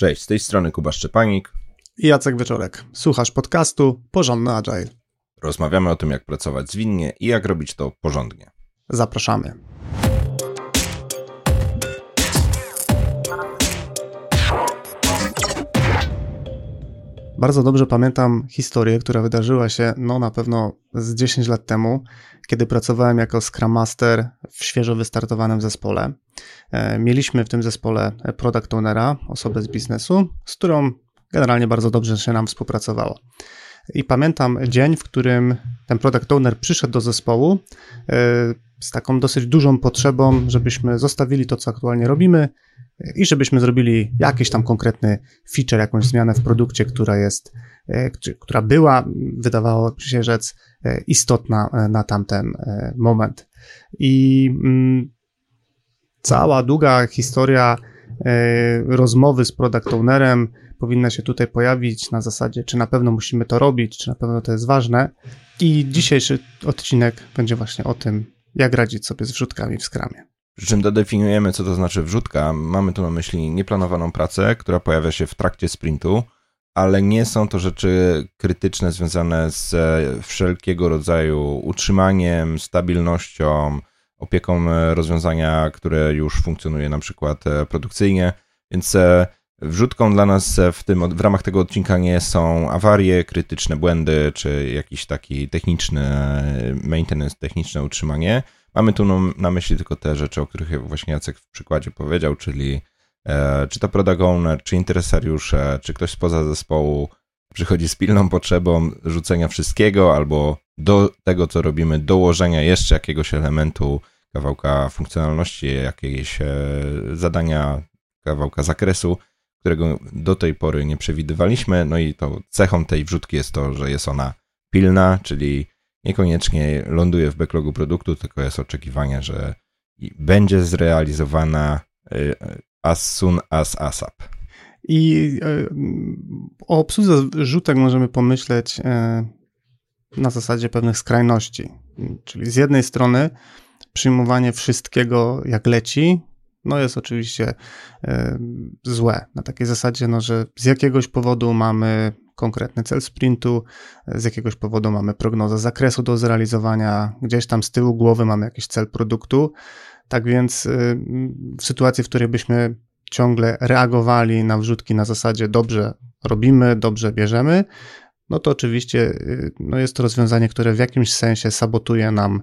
Cześć, z tej strony Kuba Szczepanik i Jacek Wieczorek. Słuchasz podcastu Porządny Agile. Rozmawiamy o tym, jak pracować zwinnie i jak robić to porządnie. Zapraszamy. Bardzo dobrze pamiętam historię, która wydarzyła się no na pewno z 10 lat temu, kiedy pracowałem jako Scrum Master w świeżo wystartowanym zespole. E, mieliśmy w tym zespole product ownera, osobę z biznesu, z którą generalnie bardzo dobrze się nam współpracowało. I pamiętam dzień, w którym ten product owner przyszedł do zespołu e, z taką dosyć dużą potrzebą, żebyśmy zostawili to, co aktualnie robimy i żebyśmy zrobili jakiś tam konkretny feature, jakąś zmianę w produkcie, która jest, e, która była, wydawało się rzec, e, istotna na tamten moment. I mm, cała długa historia rozmowy z product ownerem, powinna się tutaj pojawić na zasadzie, czy na pewno musimy to robić, czy na pewno to jest ważne. I dzisiejszy odcinek będzie właśnie o tym, jak radzić sobie z wrzutkami w skramie. Przy czym dodefiniujemy, co to znaczy wrzutka. Mamy tu na myśli nieplanowaną pracę, która pojawia się w trakcie sprintu, ale nie są to rzeczy krytyczne związane z e, wszelkiego rodzaju utrzymaniem, stabilnością, opieką e, rozwiązania, które już funkcjonuje na przykład e, produkcyjnie. Więc Wrzutką dla nas w, tym, w ramach tego odcinka nie są awarie, krytyczne błędy, czy jakiś taki techniczny maintenance, techniczne utrzymanie. Mamy tu na myśli tylko te rzeczy, o których właśnie Jacek w przykładzie powiedział, czyli e, czy to product czy interesariusze, czy ktoś spoza zespołu przychodzi z pilną potrzebą rzucenia wszystkiego, albo do tego, co robimy, dołożenia jeszcze jakiegoś elementu, kawałka funkcjonalności, jakiegoś e, zadania, kawałka zakresu, którego do tej pory nie przewidywaliśmy. No i to cechą tej wrzutki jest to, że jest ona pilna, czyli niekoniecznie ląduje w backlogu produktu, tylko jest oczekiwanie, że będzie zrealizowana y, as soon as ASAP. I y, o obsłudze rzutek możemy pomyśleć y, na zasadzie pewnych skrajności. Czyli z jednej strony przyjmowanie wszystkiego jak leci, no jest oczywiście e, złe. Na takiej zasadzie, no, że z jakiegoś powodu mamy konkretny cel sprintu, z jakiegoś powodu mamy prognozę zakresu do zrealizowania, gdzieś tam z tyłu głowy mamy jakiś cel produktu. Tak więc e, w sytuacji, w której byśmy ciągle reagowali na wrzutki na zasadzie dobrze robimy, dobrze bierzemy, no to oczywiście e, no jest to rozwiązanie, które w jakimś sensie sabotuje nam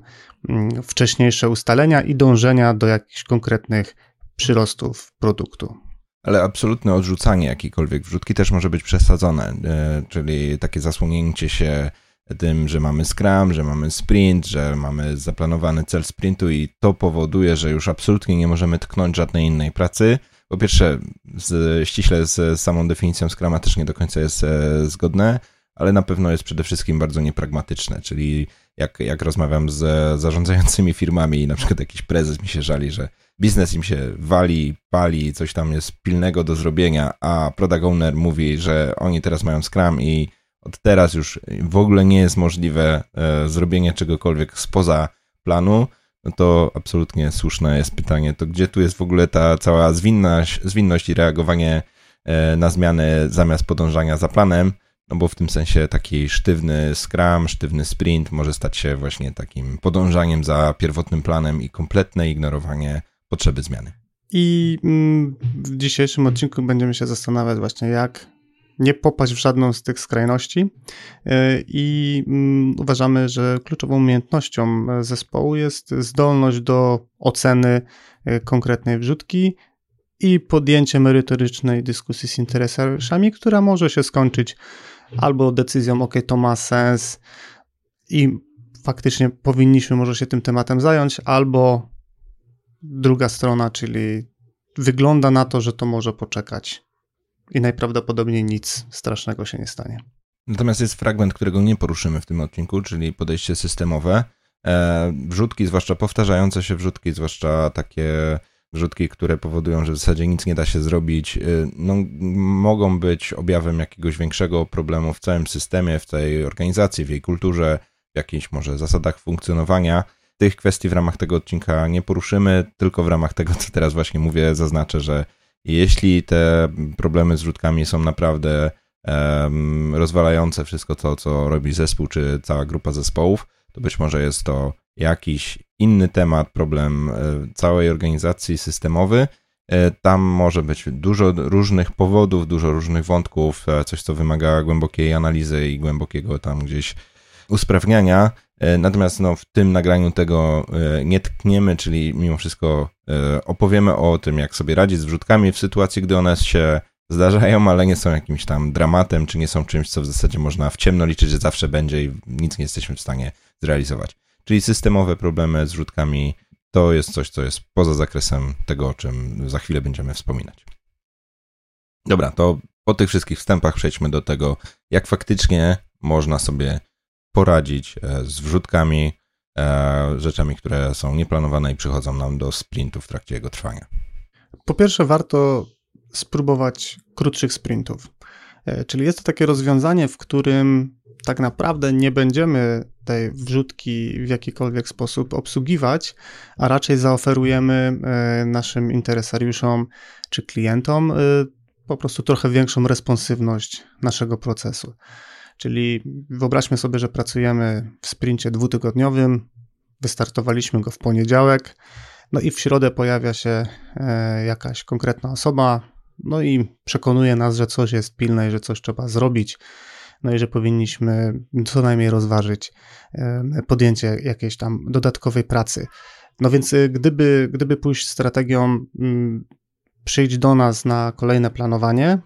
mm, wcześniejsze ustalenia i dążenia do jakichś konkretnych przyrostów produktu. Ale absolutne odrzucanie jakiejkolwiek wrzutki też może być przesadzone, e, czyli takie zasłonięcie się tym, że mamy Scrum, że mamy sprint, że mamy zaplanowany cel sprintu i to powoduje, że już absolutnie nie możemy tknąć żadnej innej pracy. Po pierwsze, z, ściśle z samą definicją Scruma też nie do końca jest e, zgodne, ale na pewno jest przede wszystkim bardzo niepragmatyczne, czyli jak, jak rozmawiam z zarządzającymi firmami i na przykład jakiś prezes mi się żali, że biznes im się wali, pali, coś tam jest pilnego do zrobienia, a product owner mówi, że oni teraz mają Scrum i od teraz już w ogóle nie jest możliwe e, zrobienie czegokolwiek spoza planu, no to absolutnie słuszne jest pytanie, to gdzie tu jest w ogóle ta cała zwinność, zwinność i reagowanie e, na zmiany zamiast podążania za planem, no bo w tym sensie taki sztywny scrum, sztywny sprint może stać się właśnie takim podążaniem za pierwotnym planem i kompletne ignorowanie potrzeby zmiany. I mm, w dzisiejszym odcinku będziemy się zastanawiać właśnie, jak nie popaść w żadną z tych skrajności. Y, I mm, uważamy, że kluczową umiejętnością zespołu jest zdolność do oceny y, konkretnej wrzutki i podjęcie merytorycznej dyskusji z interesariuszami, która może się skończyć albo decyzją, ok, to ma sens i faktycznie powinniśmy może się tym tematem zająć, albo druga strona, czyli wygląda na to, że to może poczekać i najprawdopodobniej nic strasznego się nie stanie. Natomiast jest fragment, którego nie poruszymy w tym odcinku, czyli podejście systemowe. E, wrzutki, zwłaszcza powtarzające się wrzutki, zwłaszcza takie wrzutki, które powodują, że w zasadzie nic nie da się zrobić, y, no, mogą być objawem jakiegoś większego problemu w całym systemie, w całej organizacji, w jej kulturze, w jakichś może zasadach funkcjonowania. Tych kwestii w ramach tego odcinka nie poruszymy, tylko w ramach tego, co teraz właśnie mówię, zaznaczę, że Jeśli te problemy z rzutkami są naprawdę um, rozwalające wszystko to, co robi zespół, czy cała grupa zespołów, to być może jest to jakiś inny temat, problem e, całej organizacji systemowy. E, tam może być dużo różnych powodów, dużo różnych wątków, e, coś, co wymaga głębokiej analizy i głębokiego tam gdzieś usprawniania. Natomiast no, w tym nagraniu tego nie tkniemy, czyli mimo wszystko opowiemy o tym, jak sobie radzić z wrzutkami w sytuacji, gdy one się zdarzają, ale nie są jakimś tam dramatem, czy nie są czymś, co w zasadzie można w ciemno liczyć, że zawsze będzie i nic nie jesteśmy w stanie zrealizować. Czyli systemowe problemy z rzutkami to jest coś, co jest poza zakresem tego, o czym za chwilę będziemy wspominać. Dobra, to po tych wszystkich wstępach przejdźmy do tego, jak faktycznie można sobie poradzić e, z wrzutkami, e, rzeczami, które są nieplanowane i przychodzą nam do sprintu w trakcie jego trwania. Po pierwsze, warto spróbować krótszych sprintów. E, czyli jest to takie rozwiązanie, w którym tak naprawdę nie będziemy tej wrzutki w jakikolwiek sposób obsługiwać, a raczej zaoferujemy e, naszym interesariuszom czy klientom e, po prostu trochę większą responsywność naszego procesu. Czyli wyobraźmy sobie, że pracujemy w sprincie dwutygodniowym, wystartowaliśmy go w poniedziałek, no i w środę pojawia się jakaś konkretna osoba, no i przekonuje nas, że coś jest pilne i że coś trzeba zrobić, no i że powinniśmy co najmniej rozważyć podjęcie jakiejś tam dodatkowej pracy. No więc y, gdyby, gdyby pójść strategią mm, przyjść do nas na kolejne planowanie,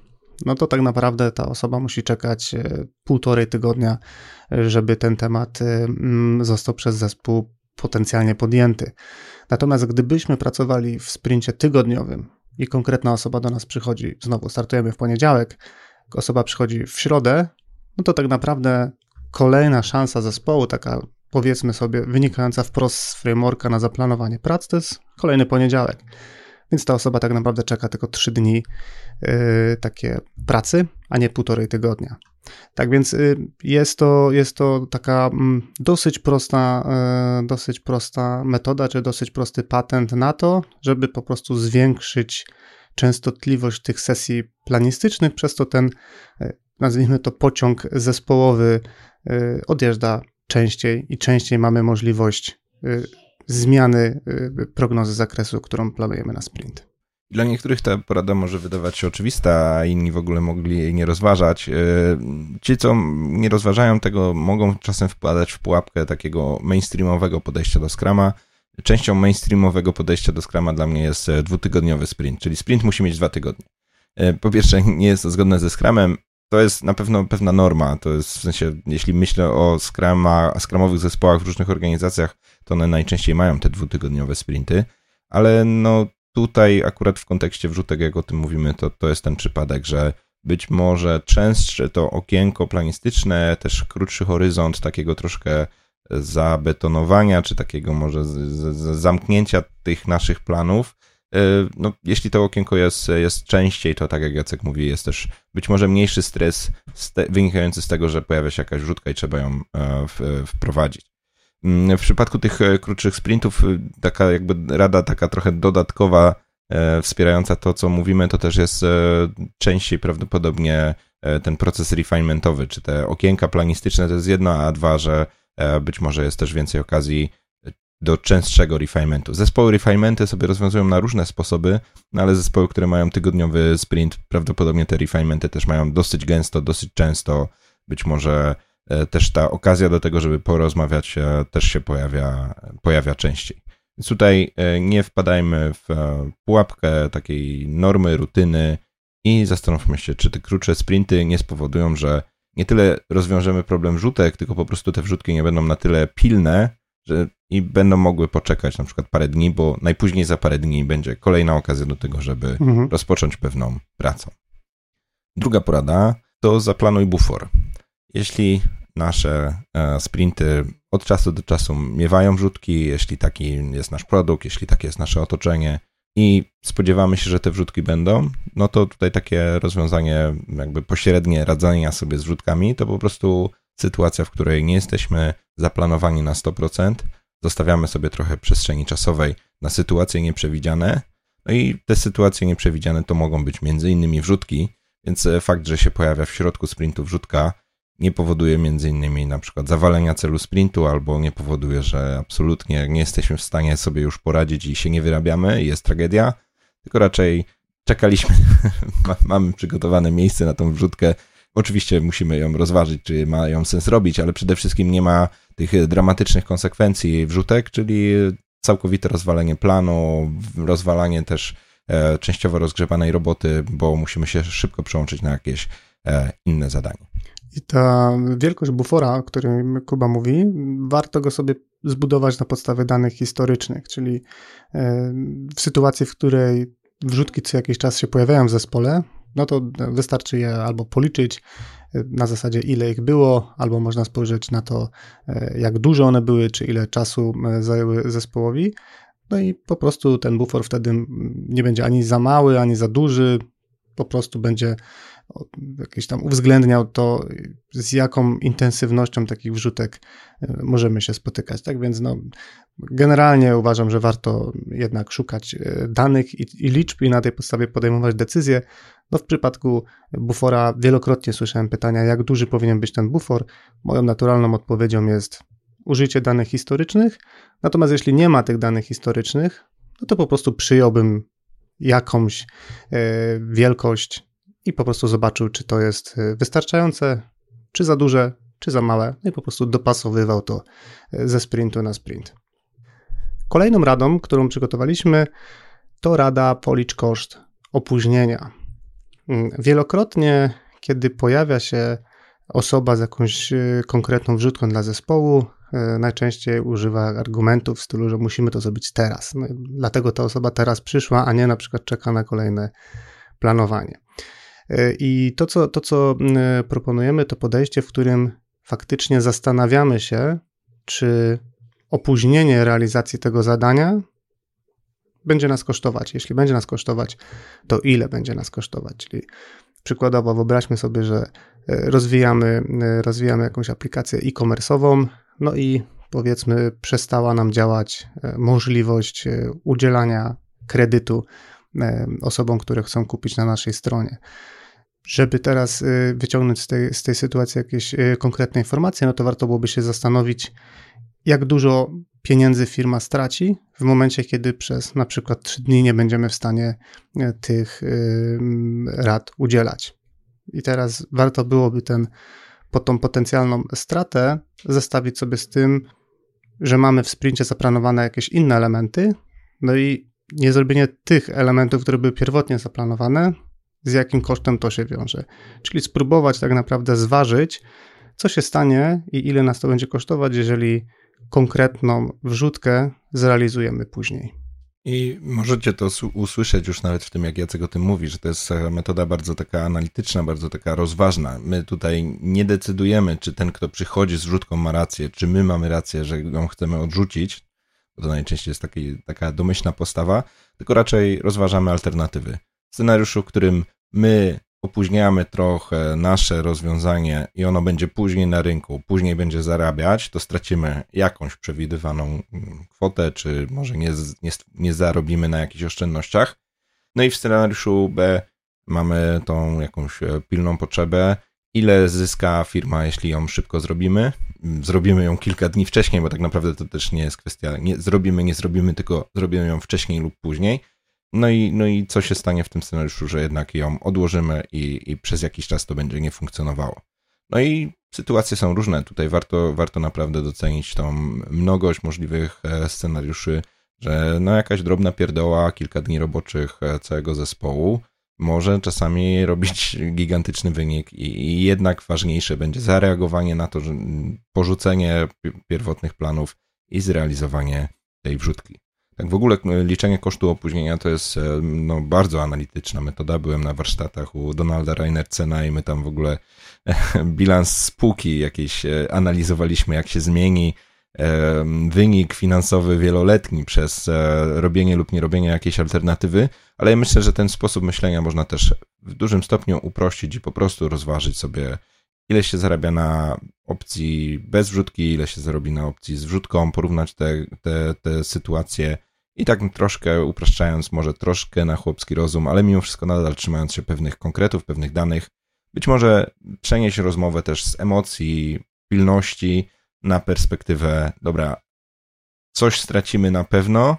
no to tak naprawdę ta osoba musi czekać y, półtorej tygodnia, żeby ten temat y, mm, został przez zespół potencjalnie podjęty. Natomiast gdybyśmy pracowali w sprincie tygodniowym, i konkretna osoba do nas przychodzi, znowu startujemy w poniedziałek, osoba przychodzi w środę, no to tak naprawdę kolejna szansa zespołu, taka powiedzmy sobie wynikająca wprost z frameworka na zaplanowanie prac, to jest kolejny poniedziałek. Więc ta osoba tak naprawdę czeka tylko 3 dni yy, takie pracy, a nie półtorej tygodnia. Tak więc y, jest to, jest to taka mm, dosyć prosta, y, dosyć prosta metoda, czy dosyć prosty patent na to, żeby po prostu zwiększyć częstotliwość tych sesji planistycznych, przez to ten, y, nazwijmy to, pociąg zespołowy odjeżdża częściej i częściej mamy możliwość zmiany prognozy zakresu, którą planujemy na sprint. Dla niektórych ta porada może wydawać się oczywista, a inni w ogóle mogli jej nie rozważać. E, ci, co nie rozważają tego, mogą czasem wpadać w pułapkę takiego mainstreamowego podejścia do Scrama. Częścią mainstreamowego podejścia do Scrama dla mnie jest e, dwutygodniowy sprint, czyli sprint musi mieć dwa tygodnie. E, po pierwsze, nie jest to zgodne ze Scrumem. To jest na pewno pewna norma. To jest w sensie, jeśli myślę o Scrama, Scrumowych zespołach w różnych organizacjach, to one najczęściej mają te dwutygodniowe sprinty, ale no tutaj akurat w kontekście wrzutek, jak o tym mówimy, to, to jest ten przypadek, że być może częstsze to okienko planistyczne, też krótszy horyzont takiego troszkę zabetonowania, czy takiego może z, z, zamknięcia tych naszych planów. E, no, jeśli to okienko jest, jest częściej, to tak jak Jacek mówi, jest też być może mniejszy stres wynikający z tego, że pojawia się jakaś rzutka i trzeba ją e, w, wprowadzić. Mm, w przypadku tych e, krótszych sprintów, y, taka jakby rada taka trochę dodatkowa, e, wspierająca to, co mówimy, to też jest e, częściej prawdopodobnie ten proces refinementowy, czy te okienka planistyczne to jest jedno, a dwa, że być może jest też więcej okazji do częstszego refinementu. Zespoły refinementy sobie rozwiązują na różne sposoby, no ale zespoły, które mają tygodniowy sprint, prawdopodobnie te refinementy też mają dosyć gęsto, dosyć często, być może też ta okazja do tego, żeby porozmawiać, e, też się pojawia, pojawia częściej. Więc tutaj e, nie wpadajmy w pułapkę takiej normy, rutyny i zastanówmy się, czy te krótsze sprinty nie spowodują, że nie tyle rozwiążemy problem rzutek, tylko po prostu te wrzutki nie będą na tyle pilne, że i będą mogły poczekać na przykład parę dni, bo najpóźniej za parę dni będzie kolejna okazja do tego, żeby mhm. rozpocząć pewną pracę. Druga porada to zaplanuj bufor. Jeśli nasze e, sprinty od czasu do czasu miewają wrzutki, jeśli taki jest nasz produkt, jeśli takie jest nasze otoczenie i spodziewamy się, że te wrzutki będą, no to tutaj takie rozwiązanie jakby pośrednie radzenia sobie z wrzutkami to po prostu sytuacja, w której nie jesteśmy zaplanowani na 100%, zostawiamy sobie trochę przestrzeni czasowej na sytuacje nieprzewidziane, No i te sytuacje nieprzewidziane to mogą być między innymi wrzutki, więc fakt, że się pojawia w środku sprintu wrzutka nie powoduje między innymi na przykład zawalenia celu sprintu albo nie powoduje, że absolutnie nie jesteśmy w stanie sobie już poradzić i się nie wyrabiamy i jest tragedia, tylko raczej czekaliśmy, mamy przygotowane miejsce na tą wrzutkę. Oczywiście musimy ją rozważyć, czy ma ją sens robić, ale przede wszystkim nie ma tych dramatycznych konsekwencji wrzutek, czyli całkowite rozwalenie planu, rozwalanie też e, częściowo rozgrzebanej roboty, bo musimy się szybko przełączyć na jakieś e, inne zadanie. I ta wielkość bufora, o którym Kuba mówi, warto go sobie zbudować na podstawie danych historycznych, czyli e, w sytuacji, w której wrzutki co jakiś czas się pojawiają w zespole, no to wystarczy je albo policzyć e, na zasadzie ile ich było, albo można spojrzeć na to, e, jak duże one były, czy ile czasu zajęły zespołowi. No i po prostu ten bufor wtedy nie będzie ani za mały, ani za duży, po prostu będzie jakiś tam uwzględniał to, z jaką intensywnością takich wrzutek e, możemy się spotykać. Tak więc no, generalnie uważam, że warto jednak szukać e, danych i, i liczb i na tej podstawie podejmować decyzje. No w przypadku bufora wielokrotnie słyszałem pytania, jak duży powinien być ten bufor. Moją naturalną odpowiedzią jest użycie danych historycznych. Natomiast jeśli nie ma tych danych historycznych, no to po prostu przyjąłbym jakąś e, wielkość i po prostu zobaczył, czy to jest e, wystarczające, czy za duże, czy za małe, no i po prostu dopasowywał to e, ze sprintu na sprint. Kolejną radą, którą przygotowaliśmy, to rada policz koszt opóźnienia. Mm, wielokrotnie, kiedy pojawia się osoba z jakąś e, konkretną wrzutką dla zespołu, najczęściej używa argumentów w stylu, że musimy to zrobić teraz. No, dlatego ta osoba teraz przyszła, a nie na przykład czeka na kolejne planowanie. E, I to co, to, co e, proponujemy, to podejście, w którym faktycznie zastanawiamy się, czy opóźnienie realizacji tego zadania będzie nas kosztować. Jeśli będzie nas kosztować, to ile będzie nas kosztować? Czyli przykładowo wyobraźmy sobie, że e, rozwijamy, rozwijamy jakąś aplikację e-commerce'ową, no i powiedzmy przestała nam działać możliwość udzielania kredytu osobom, które chcą kupić na naszej stronie żeby teraz y, wyciągnąć z tej, z tej sytuacji jakieś y, konkretne informacje, no to warto byłoby się zastanowić, jak dużo pieniędzy firma straci w momencie, kiedy przez na przykład 3 dni nie będziemy w stanie y, tych rad udzielać. I teraz warto byłoby ten, po tą potencjalną stratę zestawić sobie z tym, że mamy w sprincie zaplanowane jakieś inne elementy, no i niezrobienie tych elementów, które były pierwotnie zaplanowane, z jakim kosztem to się wiąże. Czyli spróbować tak naprawdę zważyć, co się stanie i ile nas to będzie kosztować, jeżeli konkretną wrzutkę zrealizujemy później. I możecie to usłyszeć już nawet w tym, jak Jacek o tym mówi, że to jest e, metoda bardzo taka analityczna, bardzo taka rozważna. My tutaj nie decydujemy, czy ten, kto przychodzi z wrzutką ma rację, czy my mamy rację, że ją chcemy odrzucić, bo to najczęściej jest taki, taka domyślna postawa, tylko raczej rozważamy alternatywy scenariuszu, w którym my opóźniamy trochę nasze rozwiązanie i ono będzie później na rynku, później będzie zarabiać, to stracimy jakąś przewidywaną mm, kwotę, czy może nie, nie, nie zarobimy na jakichś oszczędnościach. No i w scenariuszu B mamy tą jakąś e, pilną potrzebę, ile zyska firma, jeśli ją szybko zrobimy. Mm, zrobimy ją kilka dni wcześniej, bo tak naprawdę to też nie jest kwestia, nie zrobimy, nie zrobimy, tylko zrobimy ją wcześniej lub później. No i, no i co się stanie w tym scenariuszu, że jednak ją odłożymy i, i przez jakiś czas to będzie nie funkcjonowało. No i sytuacje są różne. Tutaj warto, warto naprawdę docenić tą mnogość możliwych e, scenariuszy, że no jakaś drobna pierdoła, kilka dni roboczych e, całego zespołu może czasami robić gigantyczny wynik i, i jednak ważniejsze będzie zareagowanie na to, że porzucenie pierwotnych planów i zrealizowanie tej wrzutki. Tak w ogóle e, liczenie kosztu opóźnienia to jest e, no, bardzo analityczna metoda. Byłem na warsztatach u Donalda Reinercena i my tam w ogóle e, bilans spółki jakiejś analizowaliśmy, jak się zmieni wynik finansowy wieloletni przez robienie lub nie robienie jakiejś alternatywy, ale ja myślę, że ten sposób myślenia można też w dużym stopniu uprościć i po prostu rozważyć sobie, ile się zarabia na opcji bez wrzutki, ile się zarobi na opcji z wrzutką, porównać te, te, te sytuacje I tak troszkę upraszczając, może troszkę na chłopski rozum, ale mimo wszystko nadal trzymając się pewnych konkretów, pewnych danych, być może przenieść rozmowę też z emocji, pilności na perspektywę, dobra, coś stracimy na pewno,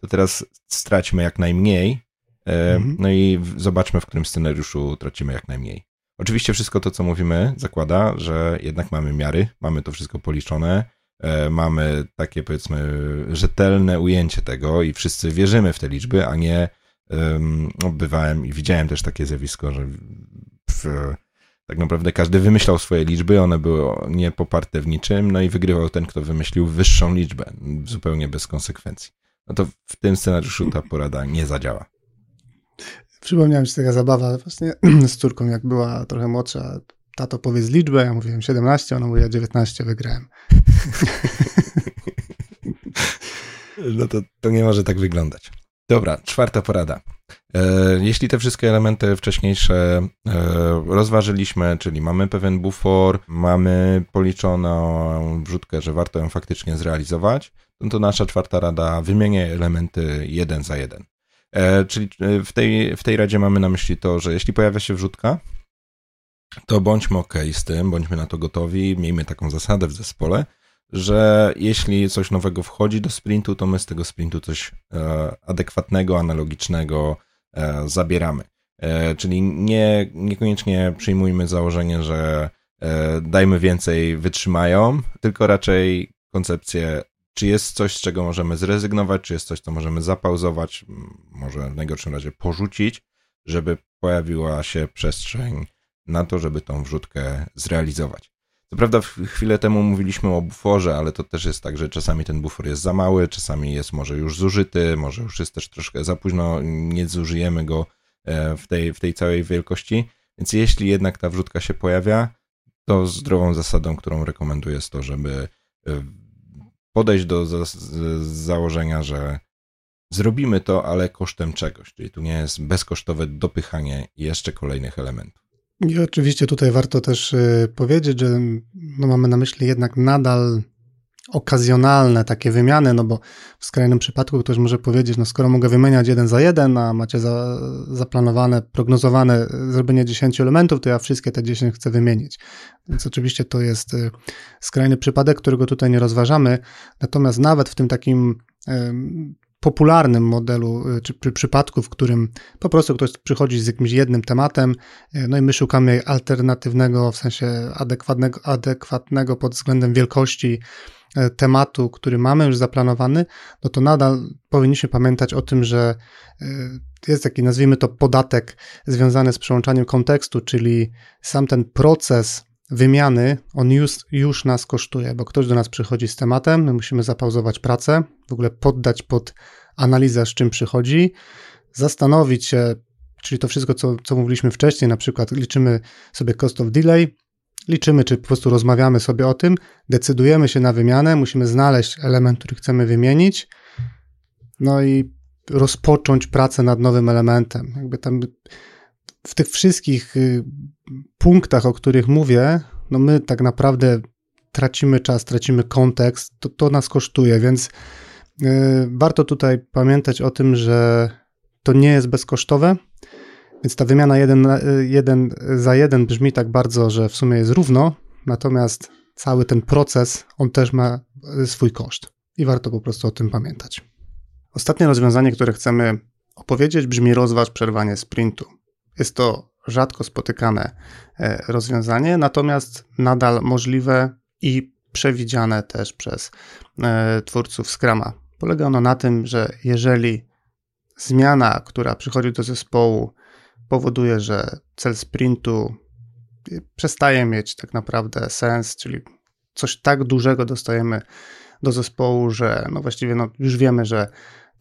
to teraz straćmy jak najmniej, e, mhm. no i zobaczmy, w którym scenariuszu tracimy jak najmniej. Oczywiście wszystko to, co mówimy, zakłada, że jednak mamy miary, mamy to wszystko policzone, mamy takie powiedzmy rzetelne ujęcie tego i wszyscy wierzymy w te liczby, a nie no, bywałem i widziałem też takie zjawisko, że w, tak naprawdę każdy wymyślał swoje liczby, one były nie poparte w niczym, no i wygrywał ten, kto wymyślił wyższą liczbę, zupełnie bez konsekwencji. No to w tym scenariuszu ta porada nie zadziała. Przypomniałem się taka zabawa właśnie z córką, jak była trochę młodsza. Tato powiedz liczbę, ja mówiłem 17, ona mówiła 19, wygrałem. No to, to nie może tak wyglądać. Dobra, czwarta porada. E, jeśli te wszystkie elementy wcześniejsze e, rozważyliśmy, czyli mamy pewien bufor, mamy policzoną wrzutkę, że warto ją faktycznie zrealizować, no to nasza czwarta rada wymienia elementy jeden za jeden. E, czyli w tej, w tej radzie mamy na myśli to, że jeśli pojawia się wrzutka, to bądźmy ok z tym, bądźmy na to gotowi, miejmy taką zasadę w zespole, że jeśli coś nowego wchodzi do sprintu, to my z tego sprintu coś e, adekwatnego, analogicznego e, zabieramy. E, czyli nie, niekoniecznie przyjmujmy założenie, że dajmy więcej, wytrzymają, tylko raczej koncepcję, czy jest coś, z czego możemy zrezygnować, czy jest coś, co możemy zapauzować, może w najgorszym razie porzucić, żeby pojawiła się przestrzeń na to, żeby tą wrzutkę zrealizować. Co prawda chwilę temu mówiliśmy o buforze, ale to też jest tak, że czasami ten bufor jest za mały, czasami jest może już zużyty, może już jest też troszkę za późno, nie zużyjemy go e, w tej, w tej całej wielkości. Więc jeśli jednak ta wrzutka się pojawia, to zdrową zasadą, którą rekomenduję jest to, żeby e, podejść do za założenia, że zrobimy to, ale kosztem czegoś. Czyli tu nie jest bezkosztowe dopychanie jeszcze kolejnych elementów. I oczywiście tutaj warto też y, powiedzieć, że no mamy na myśli jednak nadal okazjonalne takie wymiany, no bo w skrajnym przypadku ktoś może powiedzieć, no skoro mogę wymieniać jeden za jeden, a macie za, zaplanowane, prognozowane zrobienie 10 elementów, to ja wszystkie te 10 chcę wymienić. Więc oczywiście to jest y, skrajny przypadek, którego tutaj nie rozważamy, natomiast nawet w tym takim popularnym modelu, y, czy przy przypadku, w którym po prostu ktoś przychodzi z jakimś jednym tematem, y, no i my szukamy alternatywnego, w sensie adekwatnego, adekwatnego pod względem wielkości y, tematu, który mamy już zaplanowany, no to nadal powinniśmy pamiętać o tym, że jest taki, nazwijmy to, podatek związany z przełączaniem kontekstu, czyli sam ten proces wymiany, on już, już nas kosztuje, bo ktoś do nas przychodzi z tematem, my musimy zapauzować pracę, w ogóle poddać pod analizę, z czym przychodzi, zastanowić się, czyli to wszystko, co, co mówiliśmy wcześniej, na przykład liczymy sobie cost of delay, liczymy, czy po prostu rozmawiamy sobie o tym, decydujemy się na wymianę, musimy znaleźć element, który chcemy wymienić, no i rozpocząć pracę nad nowym elementem. Jakby tam w tych wszystkich y, punktach, o których mówię, no my tak naprawdę tracimy czas, tracimy kontekst, to, to nas kosztuje, więc y, warto tutaj pamiętać o tym, że to nie jest bezkosztowe, więc ta wymiana jeden, jeden za jeden brzmi tak bardzo, że w sumie jest równo, natomiast cały ten proces, on też ma swój koszt i warto po prostu o tym pamiętać. Ostatnie rozwiązanie, które chcemy opowiedzieć, brzmi rozważ przerwanie sprintu. Jest to rzadko spotykane e, rozwiązanie, natomiast nadal możliwe i przewidziane też przez e, twórców Scrama. Polega ono na tym, że jeżeli zmiana, która przychodzi do zespołu, powoduje, że cel sprintu przestaje mieć tak naprawdę sens, czyli coś tak dużego dostajemy do zespołu, że no właściwie no już wiemy, że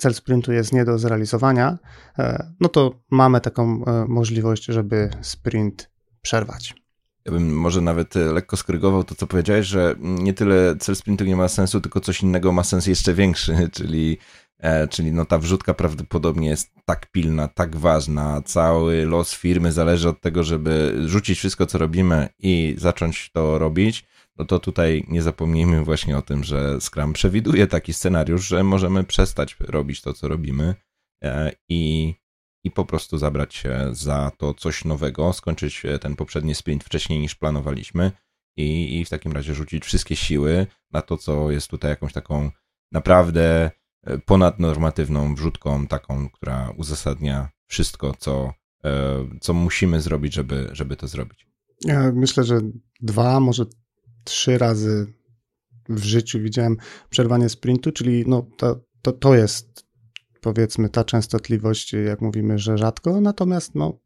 cel sprintu jest nie do zrealizowania, e, no to mamy taką e, możliwość, żeby sprint przerwać. Ja bym może nawet e, lekko skrygował to, co powiedziałeś, że nie tyle cel sprintu nie ma sensu, tylko coś innego ma sens jeszcze większy, czyli czyli no ta wrzutka prawdopodobnie jest tak pilna, tak ważna, cały los firmy zależy od tego, żeby rzucić wszystko, co robimy i zacząć to robić, no to tutaj nie zapomnijmy właśnie o tym, że Scrum przewiduje taki scenariusz, że możemy przestać robić to, co robimy e, i, i po prostu zabrać się za to coś nowego, skończyć ten poprzedni sprint wcześniej niż planowaliśmy i, i w takim razie rzucić wszystkie siły na to, co jest tutaj jakąś taką naprawdę E, ponadnormatywną wrzutką, taką, która uzasadnia wszystko, co, e, co musimy zrobić, żeby, żeby to zrobić. Ja myślę, że dwa, może trzy razy w życiu widziałem przerwanie sprintu, czyli no, to, to, to jest powiedzmy ta częstotliwość, jak mówimy, że rzadko, natomiast no,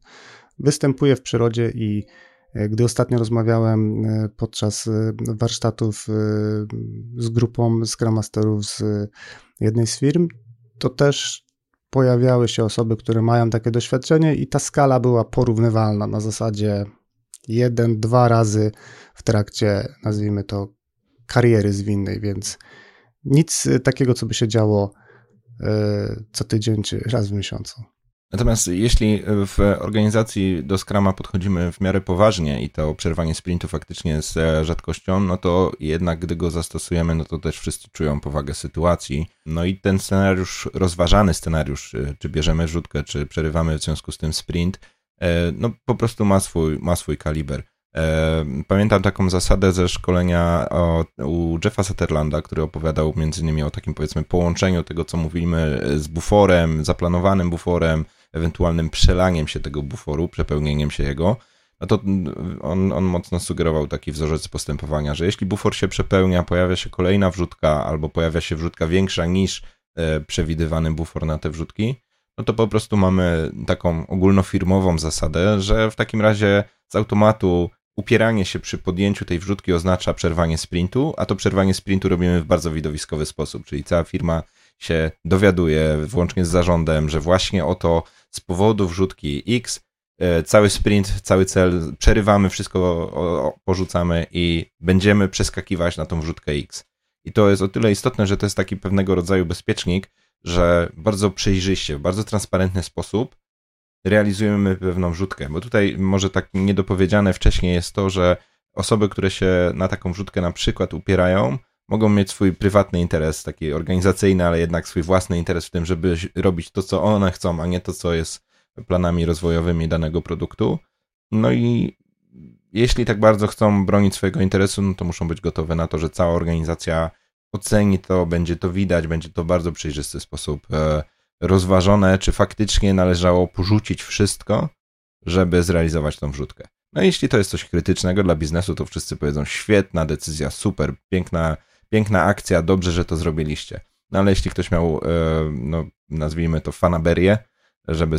występuje w przyrodzie i e, gdy ostatnio rozmawiałem podczas warsztatów z grupą Scrum Masterów z jednej z firm, to też pojawiały się osoby, które mają takie doświadczenie i ta skala była porównywalna na zasadzie jeden, dwa razy w trakcie, nazwijmy to, kariery zwinnej, więc nic takiego, co by się działo e, co tydzień czy raz w miesiącu. Natomiast jeśli w organizacji do Scrama podchodzimy w miarę poważnie i to przerwanie sprintu faktycznie jest e, rzadkością, no to jednak gdy go zastosujemy, no to też wszyscy czują powagę sytuacji. No i ten scenariusz, rozważany scenariusz, czy bierzemy rzutkę, czy przerywamy w związku z tym sprint, no po prostu ma swój, ma swój kaliber. Pamiętam taką zasadę ze szkolenia u Jeffa Sutherlanda, który opowiadał między innymi o takim powiedzmy połączeniu tego, co mówimy z buforem, zaplanowanym buforem, ewentualnym przelaniem się tego buforu, przepełnieniem się jego, no to on, on mocno sugerował taki wzorzec postępowania, że jeśli bufor się przepełnia, pojawia się kolejna wrzutka albo pojawia się wrzutka większa niż e, przewidywany bufor na te wrzutki, no to po prostu mamy taką ogólnofirmową zasadę, że w takim razie z automatu upieranie się przy podjęciu tej wrzutki oznacza przerwanie sprintu, a to przerwanie sprintu robimy w bardzo widowiskowy sposób, czyli cała firma się dowiaduje, włącznie z zarządem, że właśnie oto z powodu wrzutki X e, cały sprint, cały cel przerywamy, wszystko porzucamy i będziemy przeskakiwać na tą wrzutkę X. I to jest o tyle istotne, że to jest taki pewnego rodzaju bezpiecznik, że bardzo przejrzyście, w bardzo transparentny sposób realizujemy pewną wrzutkę. Bo tutaj może tak niedopowiedziane wcześniej jest to, że osoby, które się na taką wrzutkę na przykład upierają, mogą mieć swój prywatny interes, taki organizacyjny, ale jednak swój własny interes w tym, żeby robić to, co one chcą, a nie to, co jest planami rozwojowymi danego produktu. No i jeśli tak bardzo chcą bronić swojego interesu, no to muszą być gotowe na to, że cała organizacja oceni to, będzie to widać, będzie to w bardzo przejrzysty sposób e, rozważone, czy faktycznie należało porzucić wszystko, żeby zrealizować tą wrzutkę. No jeśli to jest coś krytycznego dla biznesu, to wszyscy powiedzą świetna decyzja, super, piękna piękna akcja, dobrze, że to zrobiliście. No ale jeśli ktoś miał, e, no nazwijmy to fanaberię, żeby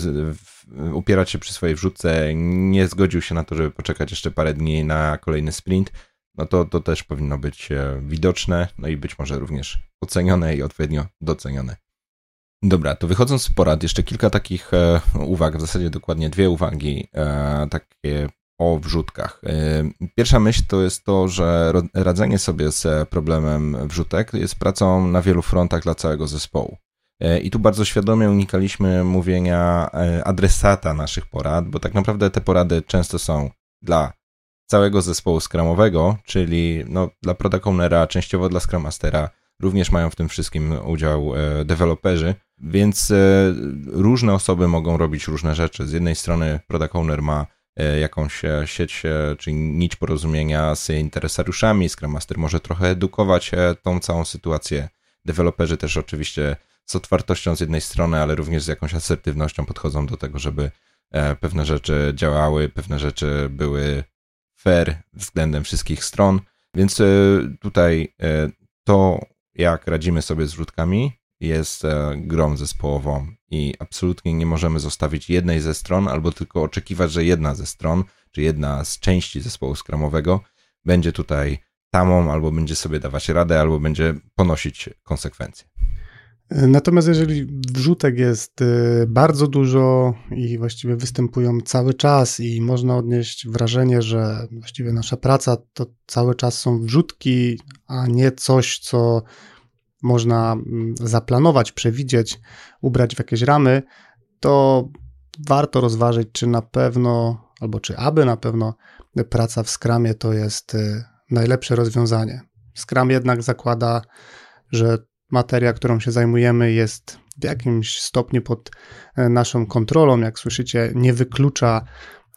upierać się przy swojej wrzutce, nie zgodził się na to, żeby poczekać jeszcze parę dni na kolejny sprint, no to to też powinno być e, widoczne, no i być może również ocenione i odpowiednio docenione. Dobra, to wychodząc z porad, jeszcze kilka takich e, uwag, w zasadzie dokładnie dwie uwagi, takie o wrzutkach. Pierwsza myśl to jest to, że radzenie sobie z problemem wrzutek jest pracą na wielu frontach dla całego zespołu. I tu bardzo świadomie unikaliśmy mówienia adresata naszych porad, bo tak naprawdę te porady często są dla całego zespołu skramowego, czyli no, dla product ownera, częściowo dla Scrum Mastera, również mają w tym wszystkim udział deweloperzy, więc różne osoby mogą robić różne rzeczy. Z jednej strony product owner ma E, jakąś e, sieć, e, czy nić porozumienia z interesariuszami. Scrum Master może trochę edukować tą całą sytuację. Deweloperzy też oczywiście z otwartością z jednej strony, ale również z jakąś asertywnością podchodzą do tego, żeby pewne rzeczy działały, pewne rzeczy były fair względem wszystkich stron. Więc tutaj to, jak radzimy sobie z wrzutkami, jest grą zespołową i absolutnie nie możemy zostawić jednej ze stron, albo tylko oczekiwać, że jedna ze stron, czy jedna z części zespołu skramowego będzie tutaj tamą, albo będzie sobie dawać radę, albo będzie ponosić konsekwencje. Natomiast jeżeli wrzutek jest y, bardzo dużo i właściwie występują cały czas i można odnieść wrażenie, że właściwie nasza praca to cały czas są wrzutki, a nie coś, co można mm, zaplanować, przewidzieć, ubrać w jakieś ramy, to warto rozważyć, czy na pewno, albo czy aby na pewno praca w Scrumie to jest y, najlepsze rozwiązanie. Scrum jednak zakłada, że materia, którą się zajmujemy, jest w jakimś stopniu pod e, naszą kontrolą. Jak słyszycie, nie wyklucza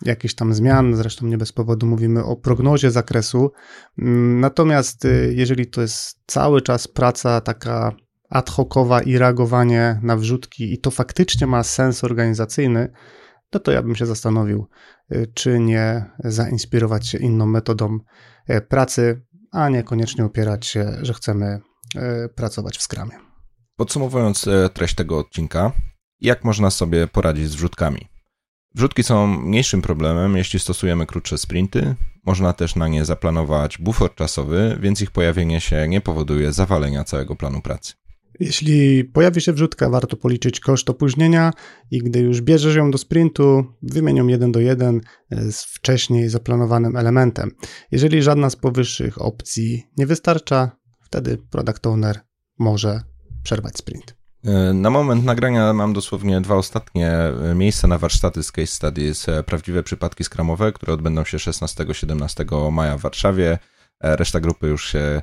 jakichś tam zmian, zresztą nie bez powodu mówimy o prognozie zakresu. Mm, natomiast y, jeżeli to jest cały czas praca taka ad hocowa i reagowanie na wrzutki i to faktycznie ma sens organizacyjny, no to ja bym się zastanowił, y, czy nie zainspirować się inną metodą e, pracy, a niekoniecznie opierać się, że chcemy e, pracować w skramie. Podsumowując e, treść tego odcinka, jak można sobie poradzić z wrzutkami? Wrzutki są mniejszym problemem, jeśli stosujemy krótsze sprinty. Można też na nie zaplanować bufor czasowy, więc ich pojawienie się nie powoduje zawalenia całego planu pracy. Jeśli pojawi się wrzutka, warto policzyć koszt opóźnienia i gdy już bierzesz ją do sprintu, wymień ją jeden do jeden z wcześniej zaplanowanym elementem. Jeżeli żadna z powyższych opcji nie wystarcza, wtedy product owner może przerwać sprint. E, na moment nagrania mam dosłownie dwa ostatnie e, miejsca na warsztaty z case studies, e, prawdziwe przypadki skramowe, które odbędą się 16-17 maja w Warszawie. Reszta grupy już się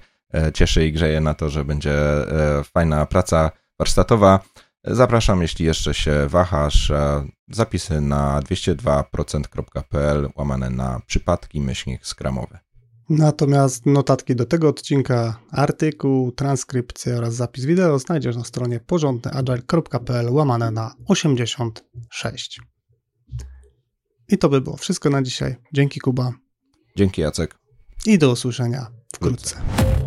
cieszy i grzeje na to, że będzie fajna praca warsztatowa. Zapraszam, jeśli jeszcze się wahasz, zapisy na 202%.pl łamane na przypadki myślnik skramowe. Natomiast notatki do tego odcinka, artykuł, transkrypcję oraz zapis wideo znajdziesz na stronie porządnyagile.pl łamane na 86. I to by było wszystko na dzisiaj. Dzięki Kuba. Dzięki Jacek. I do usłyszenia wkrótce. wkrótce.